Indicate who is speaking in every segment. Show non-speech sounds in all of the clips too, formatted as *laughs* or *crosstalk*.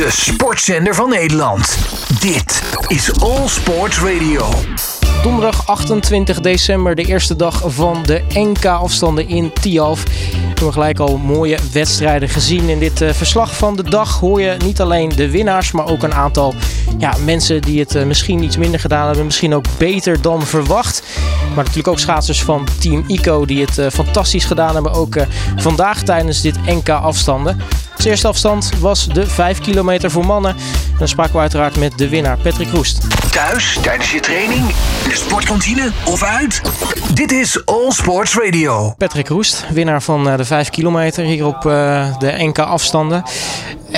Speaker 1: De sportzender van Nederland. Dit is All Sports Radio.
Speaker 2: Donderdag 28 december, de eerste dag van de NK-afstanden in Tialf. We hebben gelijk al mooie wedstrijden gezien. In dit uh, verslag van de dag hoor je niet alleen de winnaars, maar ook een aantal ja, mensen die het uh, misschien iets minder gedaan hebben. Misschien ook beter dan verwacht. Maar natuurlijk ook schaatsers van Team ICO die het uh, fantastisch gedaan hebben. Ook vandaag tijdens dit NK-afstanden. De eerste afstand was de 5 kilometer voor mannen. En dan spraken we uiteraard met de winnaar Patrick Roest.
Speaker 1: Thuis, tijdens je training, in de sportkantine of uit? Dit is All Sports Radio.
Speaker 2: Patrick Roest, winnaar van de 5 kilometer hier op de NK afstanden.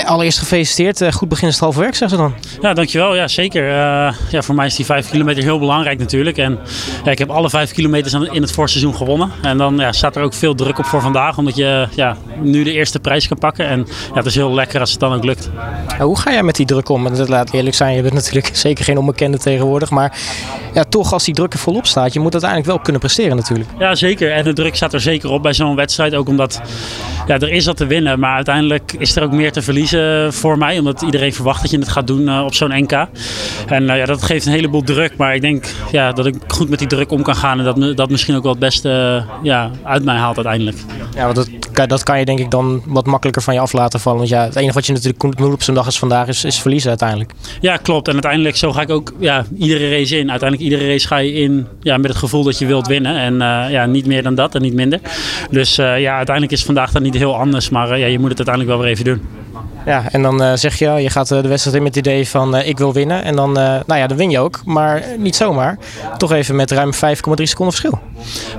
Speaker 2: Allereerst gefeliciteerd. Goed begin is het halve werk, zeggen ze dan.
Speaker 3: Ja, dankjewel. Ja, zeker. Uh, ja, voor mij is die 5 kilometer heel belangrijk natuurlijk. En ja, ik heb alle 5 kilometers in het voorseizoen gewonnen. En dan ja, staat er ook veel druk op voor vandaag. Omdat je ja, nu de eerste prijs kan pakken. En ja, het is heel lekker als het dan ook lukt.
Speaker 2: Ja, hoe ga jij met die druk om? En dat laat eerlijk zijn, je bent *laughs* natuurlijk zeker geen onbekende tegenwoordig. Maar ja, toch als die druk er volop staat, je moet uiteindelijk wel kunnen presteren natuurlijk.
Speaker 3: Ja, zeker. En de druk staat er zeker op bij zo'n wedstrijd. Ook omdat ja, er is wat te winnen. Maar uiteindelijk is er ook meer te verliezen voor mij. Omdat iedereen verwacht dat je het gaat doen op zo'n NK. En uh, ja, dat geeft een heleboel druk. Maar ik denk ja, dat ik goed met die druk om kan gaan. En dat dat misschien ook wel het beste ja, uit mij haalt uiteindelijk.
Speaker 2: Ja, want dat, dat kan je denk ik dan wat makkelijker van je af laten vallen. Want ja, het enige wat je natuurlijk moet op zo'n dag als vandaag is, is verliezen uiteindelijk.
Speaker 3: Ja, klopt. En uiteindelijk zo ga ik ook ja, iedere race in. Uiteindelijk iedere race ga je in ja, met het gevoel dat je wilt winnen. En uh, ja, niet meer dan dat en niet minder. Dus uh, ja, uiteindelijk is vandaag dan niet heel anders. Maar uh, ja, je moet het uiteindelijk wel weer even doen.
Speaker 2: Ja, en dan uh, zeg je, je gaat uh, de wedstrijd in met het idee van uh, ik wil winnen. En dan, nou ja, dan win je ook. Maar niet zomaar. Toch even met ruim 5,3 seconden verschil.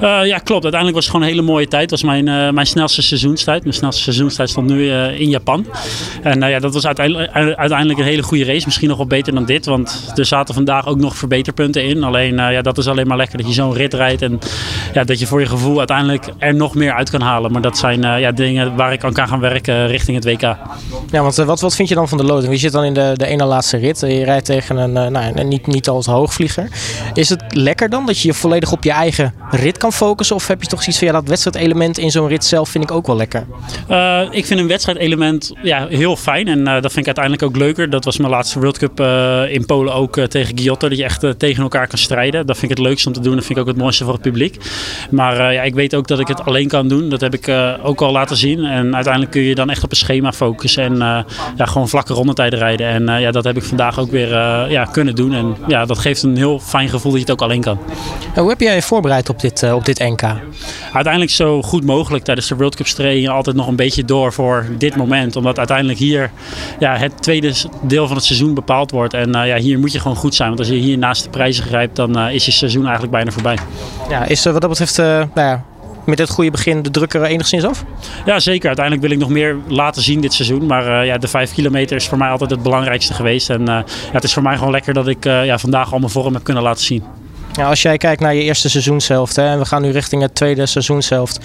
Speaker 3: ja, klopt. Uiteindelijk was het gewoon een hele mooie tijd. Het was mijn, mijn snelste seizoenstijd. Mijn snelste seizoenstijd stond nu in Japan. En ja, dat was uiteindelijk, uiteindelijk een hele goede race. Misschien nog wel beter dan dit. Want er zaten vandaag ook nog verbeterpunten in. Alleen ja, dat is alleen maar lekker dat je zo'n rit rijdt. En ja, dat je voor je gevoel uiteindelijk er nog meer uit kan halen. Maar dat zijn ja, dingen waar ik aan kan gaan werken richting het WK.
Speaker 2: Ja, want uh, wat, wat vind je dan van de loting? Je zit dan in de, de ene laatste rit. Je rijdt tegen een, uh, nou, niet, niet al te hoogvlieger. Is het lekker dan dat je je volledig op je eigen rit kan focussen? Of heb je toch zoiets van dat wedstrijdelement in zo'n rit zelf vind ik ook wel lekker?
Speaker 3: Uh, ik vind een wedstrijdelement ja, heel fijn. En dat vind ik uiteindelijk ook leuker. Dat was mijn laatste World Cup in Polen ook tegen Giotto. Dat je echt tegen elkaar kan strijden. Dat vind ik het leukste om te doen. Dat vind ik ook het mooiste voor het publiek. Maar ja, ik weet ook dat ik het alleen kan doen. Dat heb ik ook al laten zien. En uiteindelijk kun je dan echt op een schema focussen. En uh, ja, gewoon vlakke rondetijden rijden. En uh, ja, dat heb ik vandaag ook weer uh, ja, kunnen doen. En ja, dat geeft een heel fijn gevoel dat je het ook alleen kan.
Speaker 2: Hoe heb jij je voorbereid op dit, op dit NK?
Speaker 3: Uiteindelijk zo goed mogelijk tijdens de World Cup trainingen altijd nog een beetje door voor dit moment. Omdat uiteindelijk hier ja, het tweede deel van het seizoen bepaald wordt. En ja, hier moet je gewoon goed zijn. Want als je hier naast de prijzen grijpt, dan is je seizoen eigenlijk bijna voorbij.
Speaker 2: Ja, is wat dat betreft nou ja, met dit goede begin de druk er enigszins af?
Speaker 3: Ja, zeker. Uiteindelijk wil ik nog meer laten zien dit seizoen. Maar uh, ja, de vijf kilometer is voor mij altijd het belangrijkste geweest. En uh, ja, het is voor mij gewoon lekker dat ik uh, ja, vandaag al mijn vorm heb kunnen laten zien.
Speaker 2: Als jij kijkt naar je eerste seizoenshelft hè, en we gaan nu richting het tweede seizoenshelft.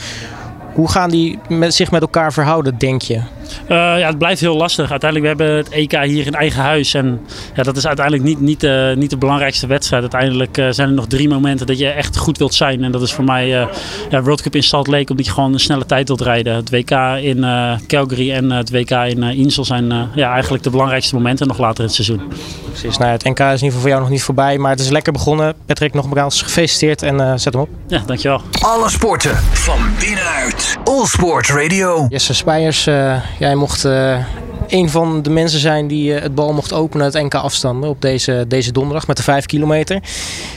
Speaker 2: Hoe gaan die met, zich met elkaar verhouden, denk je?
Speaker 3: Uh, ja, het blijft heel lastig. Uiteindelijk we hebben het EK hier in eigen huis. En ja, dat is uiteindelijk niet, niet, uh, niet de belangrijkste wedstrijd. Uiteindelijk uh, zijn er nog drie momenten dat je echt goed wilt zijn. En dat is voor mij ja, World Cup in Salt Lake. Omdat je gewoon een snelle tijd wilt rijden. Het WK in Calgary en het WK in Insel zijn ja, eigenlijk de belangrijkste momenten nog later in het seizoen.
Speaker 2: Precies. Nou, het NK is in ieder geval voor jou nog niet voorbij. Maar het is lekker begonnen. Patrick, nogmaals gefeliciteerd en zet hem op.
Speaker 3: Ja, dankjewel.
Speaker 1: Alle sporten van binnenuit. All Sports Radio.
Speaker 2: Jesse Spijers, jij mocht uh, een van de mensen zijn die uh, het bal mocht openen uit enkele afstanden op deze, deze donderdag met de 5 kilometer.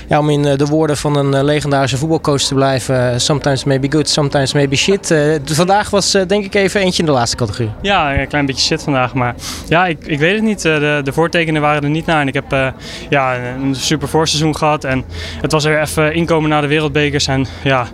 Speaker 2: Ja, om in uh, de woorden van een legendarische voetbalcoach te blijven, sometimes maybe good, sometimes maybe shit. vandaag was denk ik even eentje in de laatste categorie.
Speaker 4: Ja, een klein beetje shit vandaag, maar ja, ik, ik weet het niet. de, de voortekenen waren er niet naar en ik heb ja, een super voorseizoen gehad en het was weer even inkomen naar de wereldbekers en ja,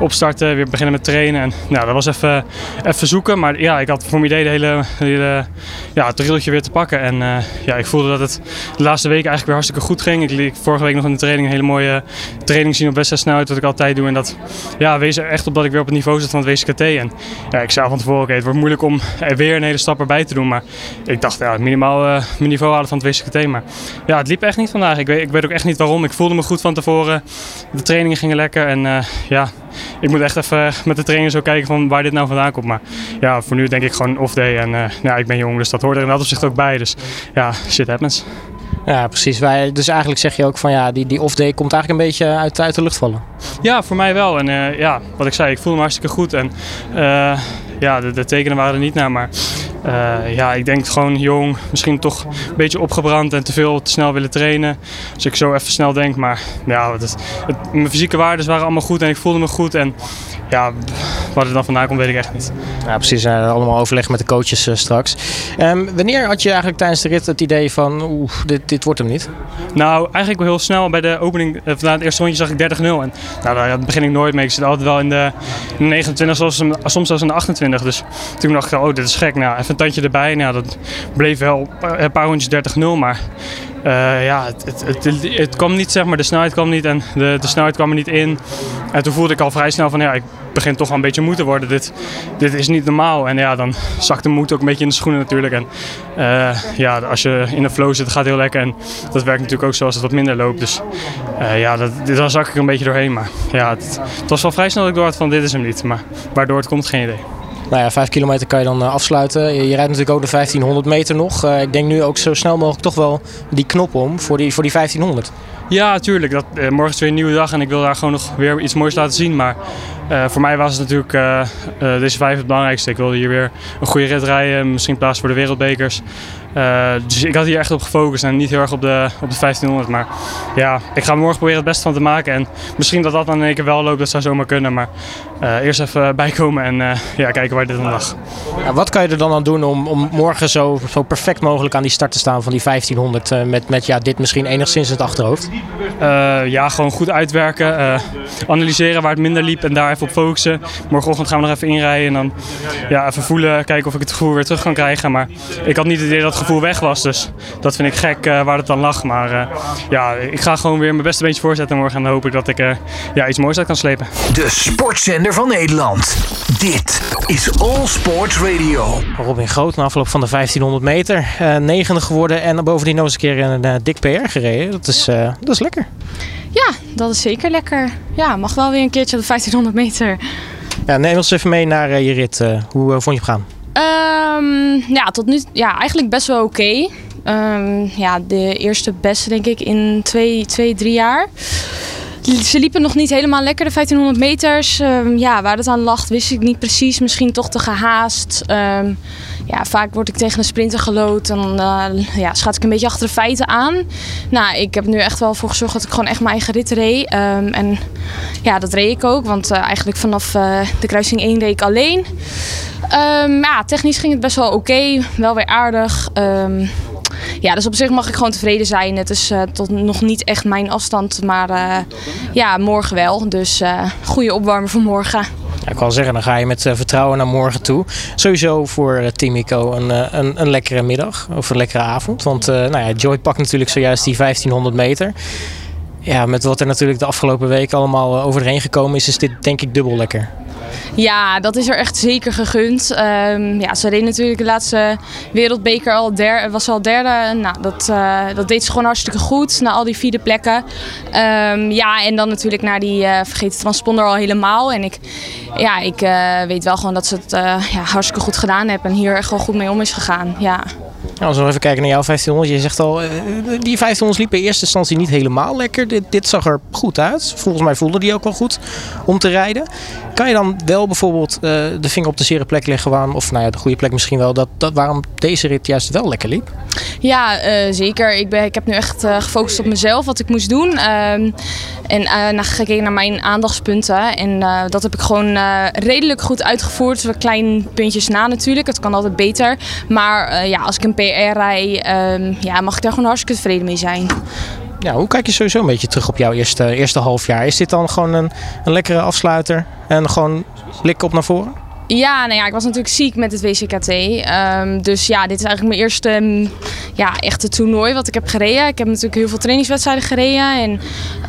Speaker 4: opstarten, weer beginnen met trainen en nou, dat was even, even zoeken, maar ja, ik had voor mijn idee de hele, de hele ja, het drilletje weer te pakken. En uh, ja, ik voelde dat het de laatste weken eigenlijk weer hartstikke goed ging. Ik liet vorige week nog in de training een hele mooie training zien op wedstrijdsnelheid, wat ik altijd doe. En dat ja, wees er echt op dat ik weer op het niveau zit van het WCKT. En ja, ik zei van tevoren, het wordt moeilijk om er weer een hele stap erbij te doen. Maar ik dacht, ja, minimaal uh, mijn niveau halen van het WCKT. Maar ja, het liep echt niet vandaag. Ik weet, ik weet ook echt niet waarom. Ik voelde me goed van tevoren. De trainingen gingen lekker en uh, ja ik moet echt even met de trainer zo kijken van waar dit nou vandaan komt. Maar ja, voor nu denk ik gewoon off day. En uh, ja, ik ben jong, dus dat hoort er in dat opzicht ook bij. Dus ja, shit happens.
Speaker 2: Ja, precies. Wij, dus eigenlijk zeg je ook van ja, die, die off-day komt eigenlijk een beetje uit, uit de lucht vallen.
Speaker 4: Ja, voor mij wel. En uh, ja, wat ik zei, ik voel me hartstikke goed. En uh, ja, de, de, tekenen waren er niet naar. Maar uh, ja, ik denk gewoon jong, misschien toch een beetje opgebrand en te veel te snel willen trainen. Als ik zo even snel denk. Maar ja, het, het, mijn fysieke waarden waren allemaal goed en ik voelde me goed. En ja, waar het dan vandaan komt, weet ik echt niet.
Speaker 2: Ja, precies. Uh, allemaal overleg met de coaches uh, straks. Um, wanneer had je eigenlijk tijdens de rit het idee van, oeh, dit, dit wordt hem niet?
Speaker 4: Nou, eigenlijk wel heel snel. Bij de opening, uh, na het eerste rondje zag ik 30-0. En nou, daar begin ik nooit mee. Ik zit altijd wel in de, in de 29, soms, soms zelfs in de 28. Dus toen dacht ik, oh, dit is gek. Nou, even een tandje erbij. Nou, dat bleef wel een paar rondjes 30-0, maar uh, ja, het, het, het, kwam niet, zeg maar, de snelheid kwam niet en de, de snelheid kwam er niet in. En toen voelde ik al vrij snel van, ja, ik begin toch wel een beetje moe te worden. Dit, dit is niet normaal. En ja, dan zakt de moed ook een beetje in de schoenen natuurlijk. En uh, ja, als je in de flow zit, gaat het heel lekker. En dat werkt natuurlijk ook zoals het wat minder loopt. Dus uh, ja, dat, daar zak ik een beetje doorheen. Maar ja, het, het was wel vrij snel dat ik door had van, dit is hem niet. Maar waardoor het komt, geen idee.
Speaker 2: Nou ja, 5 kilometer kan je dan uh, afsluiten. Je, rijdt natuurlijk ook de 1500 meter nog. Uh, ik denk nu ook zo snel mogelijk toch wel die knop om voor die, voor die 1500.
Speaker 4: Ja, natuurlijk. Dat, uh, morgen is weer een nieuwe dag en ik wil daar gewoon nog weer iets moois laten zien. Maar voor mij was het natuurlijk deze vijf het belangrijkste. Ik wilde hier weer een goede rit rijden, misschien plaats voor de wereldbekers. Uh, dus ik had hier echt op gefocust en niet heel erg op de, op de 1500. Maar ja, ik ga morgen proberen het beste van te maken. En misschien dat dat dan in één keer wel loopt, dat zou zomaar kunnen. Maar uh, eerst even bijkomen en uh, ja, kijken waar dit dan lag.
Speaker 2: Ja, wat kan je er dan aan doen om, om morgen zo, zo perfect mogelijk aan die start te staan van die 1500? met, met ja, dit misschien enigszins in het achterhoofd?
Speaker 4: ja, gewoon goed uitwerken. analyseren waar het minder liep en daar even op focussen. Morgenochtend gaan we nog even inrijden en dan ja, even voelen, kijken of ik het gevoel weer terug kan krijgen. Maar ik had niet het idee dat het gevoel weg was. Dus dat vind ik gek uh, waar het dan lag. Maar uh, ja, ik ga gewoon weer mijn beste beentje voorzetten morgen. En dan hoop ik dat ik uh, ja, iets moois uit kan slepen.
Speaker 1: De sportzender van Nederland. Dit is All Sports Radio.
Speaker 2: Robin Groot na afloop van de 1500 meter. negende geworden en bovendien nog eens een keer een dik PR gereden. Dat is, dat is lekker.
Speaker 5: Ja, dat is zeker lekker. Ja, mag wel weer een keertje op de 1500 meter.
Speaker 2: Ja, neem ons even mee naar je rit. hoe vond je hem gaan?
Speaker 5: Um, ja, tot nu ja, eigenlijk best wel oké. Okay. Um, ja, de eerste beste denk ik in twee, twee drie jaar. Ze liepen nog niet helemaal lekker, de 1500 meters. Um, ja, waar het aan lag wist ik niet precies. Misschien toch te gehaast. ja, vaak word ik tegen een sprinter gelood. En uh, ja, schat ik een beetje achter de feiten aan. Nou, ik heb nu echt wel voor gezorgd dat ik gewoon echt mijn eigen rit reed. en ja, dat reed ik ook. Want uh, eigenlijk vanaf uh, de kruising 1 reed ik alleen. Ja, technisch ging het best wel oké. Wel weer aardig. Ja, dus op zich mag ik gewoon tevreden zijn. Het is uh, tot nog niet echt mijn afstand, maar uh, ja, morgen wel. Dus uh, goede opwarmen voor morgen.
Speaker 2: Ja, ik wil zeggen, dan ga je met vertrouwen naar morgen toe. Sowieso voor Timico een, een, een, lekkere middag of een lekkere avond. Want nou ja, Joy pakt natuurlijk zojuist die 1500 meter. Ja, met wat er natuurlijk de afgelopen week allemaal overheen gekomen is, is dit denk ik dubbel lekker.
Speaker 5: Ja, dat is er echt zeker gegund. Um, ja, ze reed natuurlijk de laatste wereldbeker al der, was al derde. Nou, dat, uh, dat deed ze gewoon hartstikke goed na al die vierde plekken. Um, ja, en dan natuurlijk naar die uh, vergeten transponder al helemaal. En ik, ja, ik uh, weet wel gewoon dat ze het ja, hartstikke goed gedaan hebben en hier echt wel goed mee om is gegaan. Ja.
Speaker 2: Ja, als we even kijken naar jouw 1500. Je zegt al, die 1500 liepen in eerste instantie niet helemaal lekker. Dit, dit zag er goed uit. Volgens mij voelde die ook wel goed om te rijden. Kan je dan wel bijvoorbeeld uh, de vinger op de zere plek leggen waarom, of nou ja, de goede plek misschien wel, dat, dat waarom deze rit juist wel lekker liep?
Speaker 5: Ja, zeker. Ik, ben, ik heb nu echt gefocust op mezelf, wat ik moest doen. Um, en uh, gekeken naar mijn aandachtspunten. En dat heb ik gewoon redelijk goed uitgevoerd. Klein puntjes na natuurlijk. Het kan altijd beter. Maar ja, als ik een PR rij, um, ja, mag ik daar gewoon hartstikke tevreden mee zijn.
Speaker 2: Ja, hoe kijk je sowieso een beetje terug op jouw eerste, eerste half jaar? Is dit dan gewoon een, een lekkere afsluiter en gewoon lik op naar voren?
Speaker 5: Ja, nou ja, ik was natuurlijk ziek met het WCKT. Um, dus ja, dit is eigenlijk mijn eerste ja, echte toernooi wat ik heb gereden. Ik heb natuurlijk heel veel trainingswedstrijden gereden. En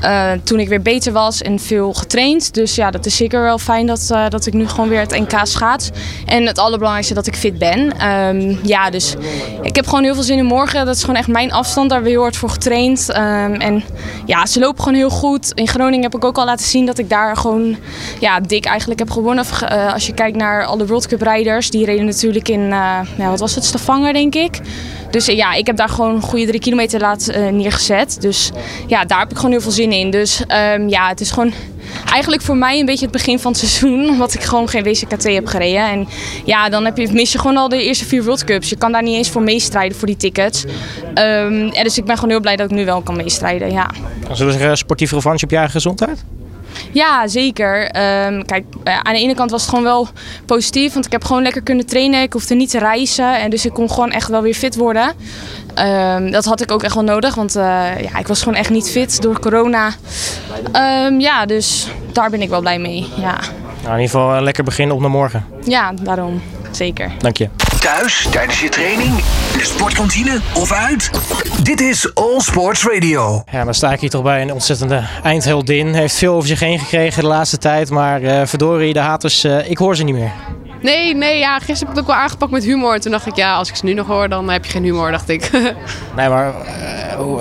Speaker 5: eh, toen ik weer beter was en veel getraind. Dus ja, dat is zeker wel fijn dat, uh, dat ik nu gewoon weer het NK schaats. En het allerbelangrijkste dat ik fit ben. Um, ja, dus ik heb gewoon heel veel zin in morgen. Dat is gewoon echt mijn afstand. Daar ik heel hard voor getraind. Um, en ja, ze lopen gewoon heel goed. In Groningen heb ik ook al laten zien dat ik daar gewoon ja, dik eigenlijk heb gewonnen. Uh, als je kijkt naar alle World Cup rijders. Die reden natuurlijk in, ja, wat was het, Stavanger denk ik. Dus ja, ik heb daar gewoon een goede drie kilometer laat uh, neergezet. Dus ja, daar heb ik gewoon heel veel zin in. Dus um, ja, het is gewoon eigenlijk voor mij een beetje het begin van het *laughs* seizoen. Omdat ik gewoon geen WCKT heb gereden. En ja, dan heb je, mis je gewoon al de eerste vier World Cups. Je kan daar niet eens voor meestrijden voor die tickets. En dus ik ben gewoon heel blij dat ik nu wel kan meestrijden, ja.
Speaker 2: Zullen we zeggen sportieve revanche op je eigen gezondheid?
Speaker 5: Ja, zeker. Um, kijk, aan de ene kant was het gewoon wel positief, want ik heb gewoon lekker kunnen trainen. Ik hoefde niet te reizen en dus ik kon gewoon echt wel weer fit worden. Um, dat had ik ook echt wel nodig, want uh, ja, ik was gewoon echt niet fit door corona. Um, ja, dus daar ben ik wel blij mee. Ja.
Speaker 2: Nou, in ieder geval een lekker begin op naar morgen.
Speaker 5: Ja, daarom. Zeker.
Speaker 2: Dank je.
Speaker 1: Thuis, tijdens je training, in de sportkantine of uit? Dit is All Sports Radio.
Speaker 2: Ja, dan sta ik hier toch bij een ontzettende eindheldin. Heeft veel over zich heen gekregen de laatste tijd, maar uh, verdorie, de haters, uh, ik hoor ze niet meer.
Speaker 6: Nee, nee, ja, gisteren heb ik het ook wel aangepakt met humor. Toen dacht ik, ja, als ik ze nu nog hoor, dan heb je geen humor, dacht ik. *laughs*
Speaker 2: nee, maar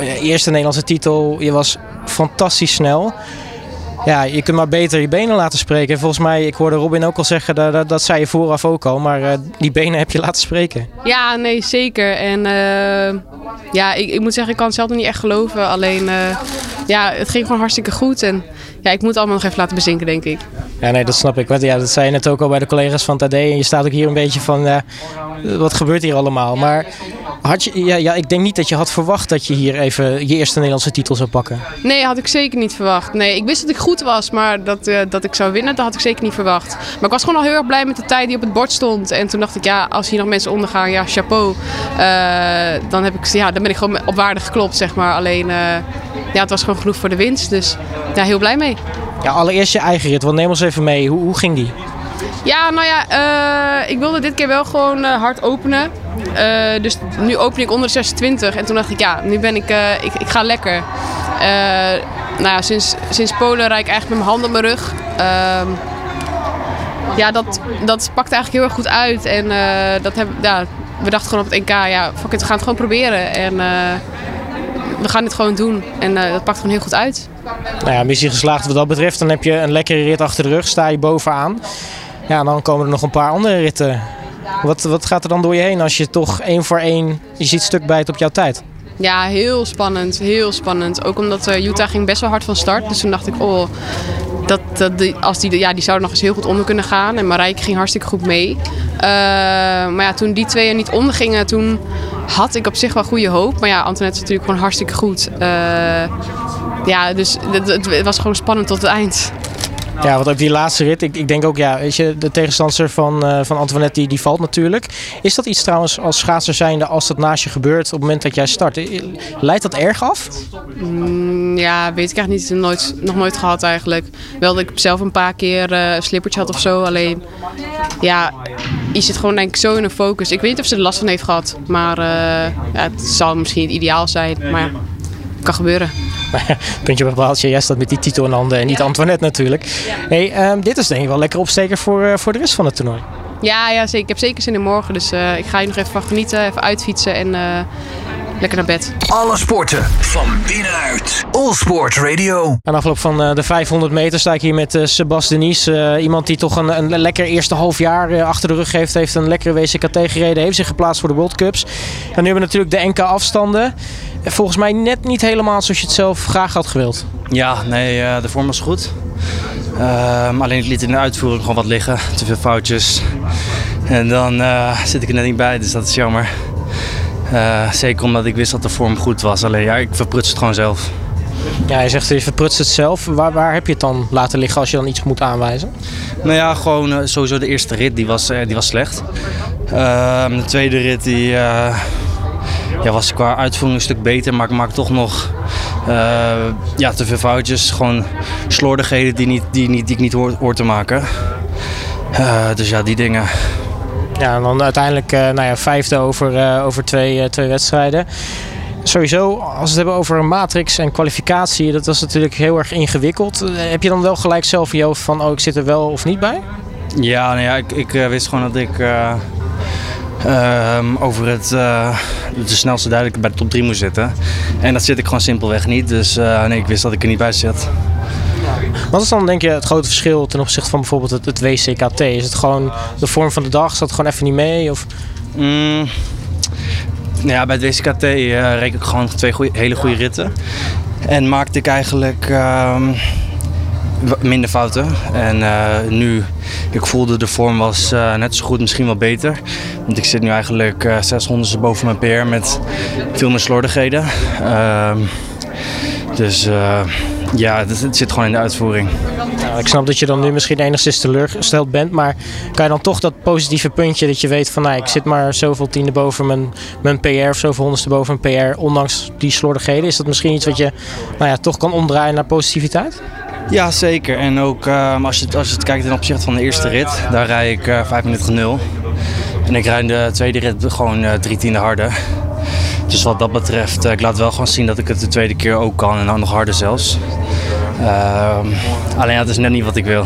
Speaker 2: uh, eerste Nederlandse titel, je was fantastisch snel. Ja, je kunt maar beter je benen laten spreken. Volgens mij, ik hoorde Robin ook al zeggen, dat, dat, dat zei je vooraf ook al. Maar uh, die benen heb je laten spreken.
Speaker 6: Ja, nee, zeker. En uh, ja, ik, ik, moet zeggen, ik kan het zelf nog niet echt geloven. Alleen, uh, ja, het ging gewoon hartstikke goed. En ja, ik moet het allemaal nog even laten bezinken, denk ik.
Speaker 2: Ja, nee, dat snap ik. Want ja, dat zei je net ook al bij de collega's van TD. En je staat ook hier een beetje van, wat gebeurt hier allemaal? Maar had je, ja, ja, ik denk niet dat je had verwacht dat je hier even je eerste Nederlandse titel zou pakken.
Speaker 6: Nee, had ik zeker niet verwacht. Nee, ik wist dat ik goed was, maar dat, uh, dat ik zou winnen, dat had ik zeker niet verwacht. Maar ik was gewoon al heel erg blij met de tijd die op het bord stond. En toen dacht ik, ja, als hier nog mensen ondergaan, ja, chapeau. Uh, dan, heb ik, ja, dan ben ik gewoon op waarde geklopt, zeg maar. Alleen, uh, ja, het was gewoon genoeg voor de winst. Dus ja, heel blij mee.
Speaker 2: Ja, allereerst je eigen rit, want neem ons even mee. Hoe, hoe ging die?
Speaker 6: Ja, nou ja, uh, ik wilde dit keer wel gewoon uh, hard openen. Uh, dus nu open ik onder de 26. En toen dacht ik, ja, nu ben ik, ik, ik ga lekker. nou ja, sinds, sinds Polen rijd ik eigenlijk met mijn hand op mijn rug. Ehm, ja, dat, dat pakt eigenlijk heel erg goed uit. En dat heb, ja, we dachten gewoon op het NK, ja, fuck it, we gaan het gewoon proberen. En we gaan dit gewoon doen. En dat pakt gewoon heel goed uit.
Speaker 2: Nou ja, missie geslaagd wat dat betreft. Dan heb je een lekkere rit achter de rug, sta je bovenaan. Ja, dan komen er nog een paar andere ritten. Wat, wat gaat er dan door je heen als je toch één voor één je ziet stuk bijt op jouw tijd?
Speaker 6: Ja, heel spannend. Heel spannend. Ook omdat uh, Utah ging best wel hard van start. Dus toen dacht ik, oh, dat, dat die, als die, ja, die zouden nog eens heel goed onder kunnen gaan. En Marijke ging hartstikke goed mee. Uh, maar ja, toen die twee er niet onder gingen, toen had ik op zich wel goede hoop. Maar ja, Antoinette is natuurlijk gewoon hartstikke goed. Uh, ja, dus het, het was gewoon spannend tot het eind.
Speaker 2: Ja, want ook die laatste rit, ik, ik denk ook, ja, weet je, de tegenstander van, uh, van Antoinette, die, die valt natuurlijk. Is dat iets trouwens als schaatser zijnde, als dat naast je gebeurt op het moment dat jij start? Leidt dat erg af?
Speaker 6: Mm, ja, weet ik eigenlijk niet. Nooit, nog nooit gehad eigenlijk. Wel dat ik zelf een paar keer uh, een slippertje had of zo. Alleen, ja, je zit gewoon denk ik zo in een focus. Ik weet niet of ze er last van heeft gehad. Maar uh, ja, het zal misschien niet ideaal zijn. Maar kan gebeuren. *laughs*
Speaker 2: Puntje op paaltje, jij staat met die titel in handen en niet ja. Antoinette natuurlijk. Ja. Hey, um, dit is denk ik wel lekker opsteker voor, uh, voor de rest van het toernooi.
Speaker 6: Ja, ja zeker. ik heb zeker zin in morgen. Dus uh, ik ga hier nog even van genieten, even uitfietsen en uh, lekker naar bed.
Speaker 1: Alle sporten van binnenuit. All Sport Radio.
Speaker 2: Aan afloop van uh, de 500 meter sta ik hier met uh, Sebas Denis. Uh, iemand die toch een, een lekker eerste half jaar achter de rug heeft. Heeft een lekkere WCKT gereden. Heeft zich geplaatst voor de World Cups. En nu hebben we natuurlijk de NK afstanden. Volgens mij net niet helemaal zoals je het zelf graag had gewild.
Speaker 7: Ja, nee, de vorm was goed. Um, alleen ik liet in de uitvoering gewoon wat liggen. Te veel foutjes. En dan zit ik er net niet bij, dus dat is jammer. Uh, zeker omdat ik wist dat de vorm goed was. Alleen ja, ik verpruts het gewoon zelf.
Speaker 2: Ja, je zegt je verprutst het zelf. Waar, waar heb je het dan laten liggen als je dan iets moet aanwijzen?
Speaker 7: Nou ja, gewoon uh, sowieso de eerste rit, die was, uh, die was slecht. de tweede rit, die ja, was qua uitvoering een stuk beter. Maar ik maak toch nog ja, te veel foutjes. Gewoon slordigheden die, niet, die, niet, die ik niet hoor, hoor te maken. dus ja, die dingen.
Speaker 2: Ja, en dan uiteindelijk uh, nou ja, vijfde over, uh, over twee, uh, twee wedstrijden. Sowieso, als we het hebben over matrix en kwalificatie, dat was natuurlijk heel erg ingewikkeld. heb je dan wel gelijk zelf in je hoofd van, oh, ik zit er wel of niet bij?
Speaker 7: Ja, nou ja ik, ik wist gewoon dat ik ehm, over het de snelste duidelijk bij de top 3 moest zitten. En dat zit ik gewoon simpelweg niet. Dus nee, ik wist dat ik er niet bij zit.
Speaker 2: Wat is dan denk je het grote verschil ten opzichte van bijvoorbeeld het, het WCKT? Is het gewoon de vorm van de dag? Zat het gewoon even niet mee? Of?
Speaker 7: Mm, nou ja, bij het WCKT uh, reed ik gewoon twee goeie, hele goede ritten. En maakte ik eigenlijk uh, minder fouten. En uh, nu, ik voelde de vorm was uh, net zo goed, misschien wel beter. Want ik zit nu eigenlijk uh, 600 boven mijn PR met veel meer slordigheden. Ehm, dus ja, het, zit gewoon in de uitvoering.
Speaker 2: Nou, ik snap dat je dan nu misschien enigszins teleurgesteld bent. Maar kan je dan toch dat positieve puntje dat je weet van... Nou, ik zit maar zoveel tiende boven mijn, mijn PR of zoveel honderdste boven mijn PR... ondanks die slordigheden. Is dat misschien iets wat je nou ja, toch kan omdraaien naar positiviteit?
Speaker 7: Ja, zeker. En ook uh, als, je, als je het kijkt ten opzichte van de eerste rit, daar rij ik uh, 5 minuten 0. En ik rijd de tweede rit gewoon uh, drie tiende harder. Dus wat dat betreft, uh, ik laat wel gewoon zien dat ik het de tweede keer ook kan en dan nog harder zelfs. Ehm, alleen dat is net niet wat ik wil.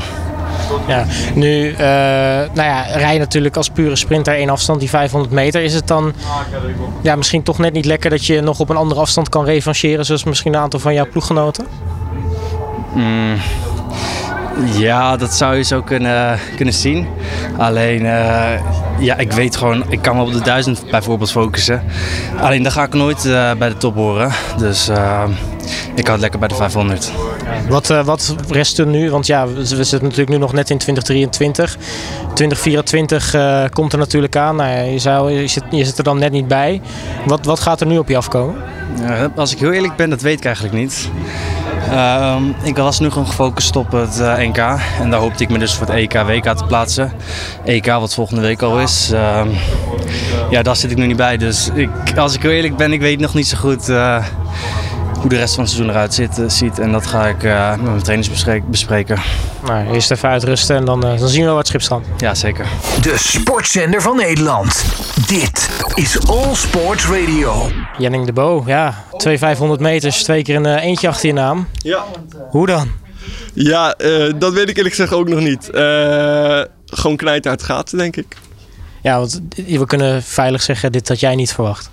Speaker 2: Ja, nu uh, nou ja, rij je natuurlijk als pure sprinter één afstand, die 500 meter. Is het dan ja, misschien toch net niet lekker dat je nog op een andere afstand kan revancheren, zoals misschien een aantal van jouw ploeggenoten?
Speaker 7: Mm, ja, dat zou je zo kunnen, kunnen zien. Alleen, uh, ja, ik weet gewoon, ik kan me op de 1000 bijvoorbeeld focussen. Alleen dan ga ik nooit uh, bij de top horen. Dus uh, ik hou het lekker bij de 500.
Speaker 2: Wat, wat rest er nu? Want ja, we zitten natuurlijk nu nog net in 2023. 2024 komt er natuurlijk aan. Nou, je, zou, je, zit, je zit er dan net niet bij. Wat, wat gaat er nu op je afkomen?
Speaker 7: als ik heel eerlijk ben, dat weet ik eigenlijk niet. Uh, ik was nu gewoon gefocust op het uh, NK. En daar hoopte ik me dus voor het EK, WK te plaatsen. EK wat volgende week al is. Uh, ja, daar zit ik nu niet bij. Dus ik, als ik heel eerlijk ben, ik weet nog niet zo goed uh, hoe de rest van het seizoen eruit zit, ziet. En dat ga ik met mijn trainers bespreken.
Speaker 2: Nou, eerst even uitrusten en dan, dan zien we wel wat schipstand.
Speaker 7: Ja, zeker.
Speaker 1: De sportzender van Nederland. Dit is All Sports Radio.
Speaker 2: Jenning de Bo, ja. Twee 500 meters, twee keer een uh, eentje achter je naam.
Speaker 8: Ja.
Speaker 2: Hoe dan?
Speaker 8: Ja, uh, dat weet ik eerlijk gezegd ook nog niet. Uh, gewoon knijterhard gaat, denk ik.
Speaker 2: Ja, want we kunnen veilig zeggen, dit had jij niet verwacht.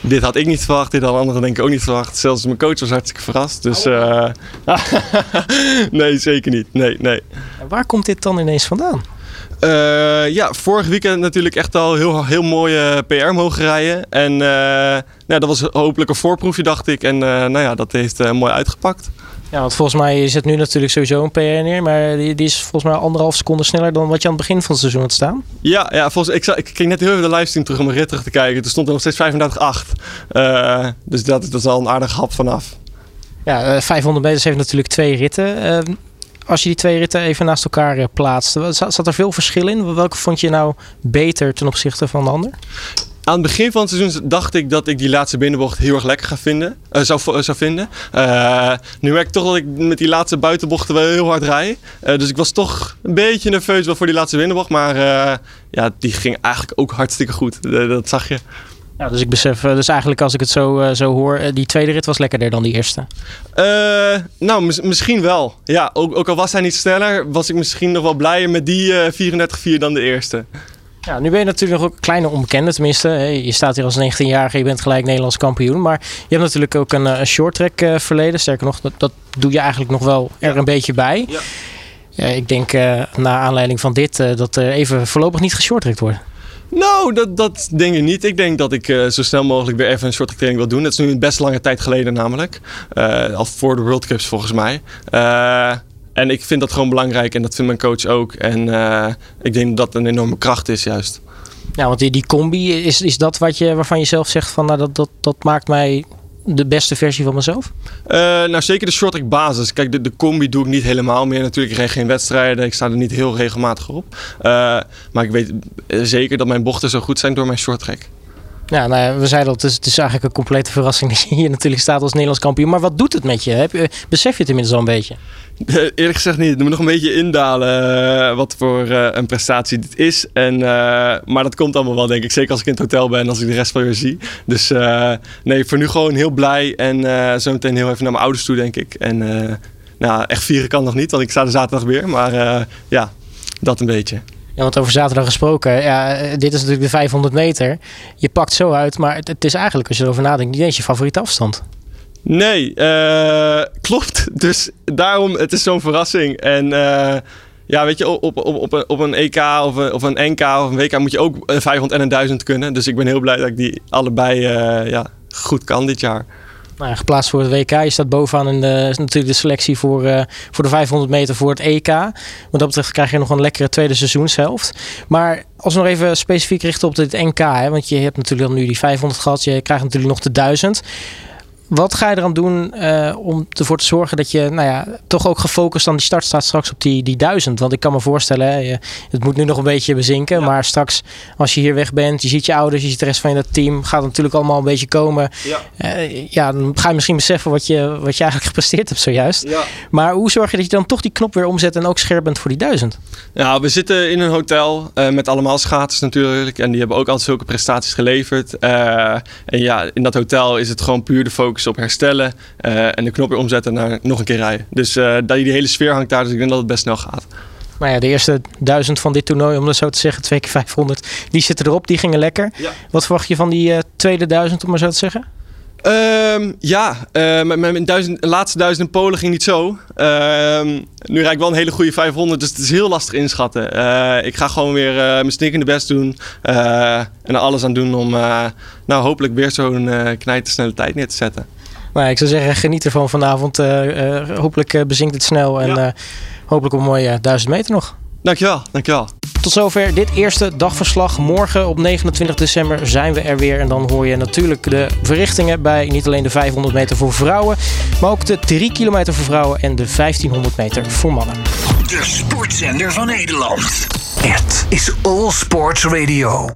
Speaker 8: Dit had ik niet verwacht, dit hadden anderen denk ik ook niet verwacht. Zelfs mijn coach was hartstikke verrast. Dus uh... *laughs* nee, zeker niet. Nee, nee.
Speaker 2: En waar komt dit dan ineens vandaan?
Speaker 8: Uh, ja, vorig weekend natuurlijk echt al heel, heel mooie PR mogen rijden. En uh, nou, dat was hopelijk een voorproefje, dacht ik. En uh, nou ja, dat heeft mooi uitgepakt.
Speaker 2: Ja, want volgens mij zit nu natuurlijk sowieso een PR neer. Maar die, die, is volgens mij anderhalf seconde sneller dan wat je aan het begin van het seizoen had staan.
Speaker 8: Ja, ja volgens, ik, ik ging net heel even de livestream terug om mijn rit terug te kijken. Toen stond er nog steeds 35,8. dus dat, dat is al een aardige hap vanaf.
Speaker 2: Ja, 500 meters heeft natuurlijk twee ritten als je die twee ritten even naast elkaar uh, plaatst, zat, er veel verschil in? Welke vond je nou beter ten opzichte van de ander?
Speaker 8: Aan het begin van het seizoen dacht ik dat ik die laatste binnenbocht heel erg lekker ga vinden, uh, zou, uh, zou vinden. Nu merk ik toch dat ik met die laatste buitenbochten wel heel hard rij. dus ik was toch een beetje nerveus wel voor die laatste binnenbocht. Maar ja, die ging eigenlijk ook hartstikke goed. dat zag je.
Speaker 2: Ja, dus ik besef, dus eigenlijk als ik het zo, uh, zo hoor, die tweede rit was lekkerder dan die eerste.
Speaker 8: Uh, nou, mis misschien wel. Ja, ook, ook, al was hij niet sneller, was ik misschien nog wel blijer met die uh, 34-4 dan de eerste.
Speaker 2: Ja, nu ben je natuurlijk nog een kleine onbekende, tenminste. Je staat hier als 19-jarige, je bent gelijk Nederlands kampioen. Maar je hebt natuurlijk ook een, een short track verleden. Sterker nog, dat, dat, doe je eigenlijk nog wel er een beetje bij. Ja. Ja, ik denk uh, na aanleiding van dit uh, dat er even voorlopig niet geshorttrekt wordt.
Speaker 8: Nou, dat, dat denk ik niet. Ik denk dat ik uh, zo snel mogelijk weer even een soort training wil doen. Dat is nu een best lange tijd geleden namelijk. al voor de World Cups volgens mij. en ik vind dat gewoon belangrijk en dat vindt mijn coach ook. En ik denk dat dat een enorme kracht is juist.
Speaker 2: Ja, want die, die combi, is, is dat wat je, waarvan je zelf zegt van nou, dat, dat, dat maakt mij de beste versie van mezelf?
Speaker 8: Uh, nou, zeker de short track basis. Kijk, de, de combi doe ik niet helemaal meer. Natuurlijk, ik geen wedstrijden. Ik sta er niet heel regelmatig op. Uh, maar ik weet zeker dat mijn bochten zo goed zijn door mijn short track.
Speaker 2: Ja, nou we zeiden al, het is, het is eigenlijk een complete verrassing dat je hier natuurlijk staat als Nederlands kampioen. Maar wat doet het met je? Heb je besef je het inmiddels al een beetje?
Speaker 8: Eerlijk gezegd niet. Het moet nog een beetje indalen uh, wat voor uh, een prestatie dit is. En, uh, maar dat komt allemaal wel, denk ik. Zeker als ik in het hotel ben en als ik de rest van weer zie. Dus nee, voor nu gewoon heel blij. En zo meteen heel even naar mijn ouders toe, denk ik. En nou, echt vieren kan nog niet, want ik sta er zaterdag weer. Maar ja, dat een beetje.
Speaker 2: Ja, want over zaterdag gesproken, ja, dit is natuurlijk de 500 meter. Je pakt zo uit, maar het, is eigenlijk, als je erover nadenkt, niet eens je favoriete afstand.
Speaker 8: Nee, uh, *laughs* klopt. Dus daarom, het is zo'n verrassing. En uh, ja, weet je, op, op, op, op een EK of een, of een NK of een WK moet je ook een 500 en een 1000 kunnen. Dus ik ben heel blij dat ik die allebei ja, goed kan dit jaar.
Speaker 2: Nou, geplaatst voor het WK. Je staat bovenaan in de, natuurlijk de selectie voor, uh, voor de 500 meter voor het EK. Wat dat betreft krijg je nog een lekkere tweede seizoenshelft. Maar als we nog even specifiek richten op het NK. Hè, want je hebt natuurlijk dan nu die 500 gehad. Je krijgt natuurlijk nog de 1000. Wat ga je eraan doen uh, om ervoor te zorgen dat je nou ja, toch ook gefocust aan die start staat straks op die, die duizend? Want ik kan me voorstellen, hè, je, het moet nu nog een beetje bezinken. Ja. Maar straks als je hier weg bent, je ziet je ouders, je ziet de rest van je team, gaat natuurlijk allemaal een beetje komen. Ja. Uh, ja, dan ga je misschien beseffen wat je, wat je eigenlijk *laughs* gepresteerd hebt zojuist. Ja. Maar hoe zorg je dat je dan toch die knop weer omzet en ook scherp bent voor die duizend?
Speaker 8: Ja, we zitten in een hotel uh, met allemaal schaters natuurlijk. En die hebben ook altijd zulke prestaties geleverd. en ja, in dat hotel is het gewoon puur de focus op herstellen uh, en de knop weer omzetten naar nog een keer rijden. Dus uh, dat die hele sfeer hangt daar, dus ik denk dat het best snel gaat.
Speaker 2: Maar ja, de eerste duizend van dit toernooi, om dat zo te zeggen, twee keer 500, die zitten erop, die gingen lekker. Ja. Wat verwacht je van die uh, tweede duizend, om maar zo te zeggen?
Speaker 8: Um, ja, uh, mijn, duizend, laatste duizend in Polen ging niet zo. Uh, nu rijd ik wel een hele goede 500, dus het is heel lastig inschatten. Uh, ik ga gewoon weer mijn snikkende best doen en er alles aan doen om nou, hopelijk weer zo'n knijtersnelle tijd neer te zetten.
Speaker 2: Maar ik zou zeggen, geniet ervan vanavond. hopelijk bezinkt het snel en ja. hopelijk een mooie duizend meter nog.
Speaker 8: Dankjewel, dankjewel.
Speaker 2: Tot zover dit eerste dagverslag. Morgen op 29 december zijn we er weer. En dan hoor je natuurlijk de verrichtingen bij niet alleen de 500 meter voor vrouwen, maar ook de 3 kilometer voor vrouwen en de 1500 meter voor mannen.
Speaker 1: De sportzender van Nederland. Het is All Sports Radio.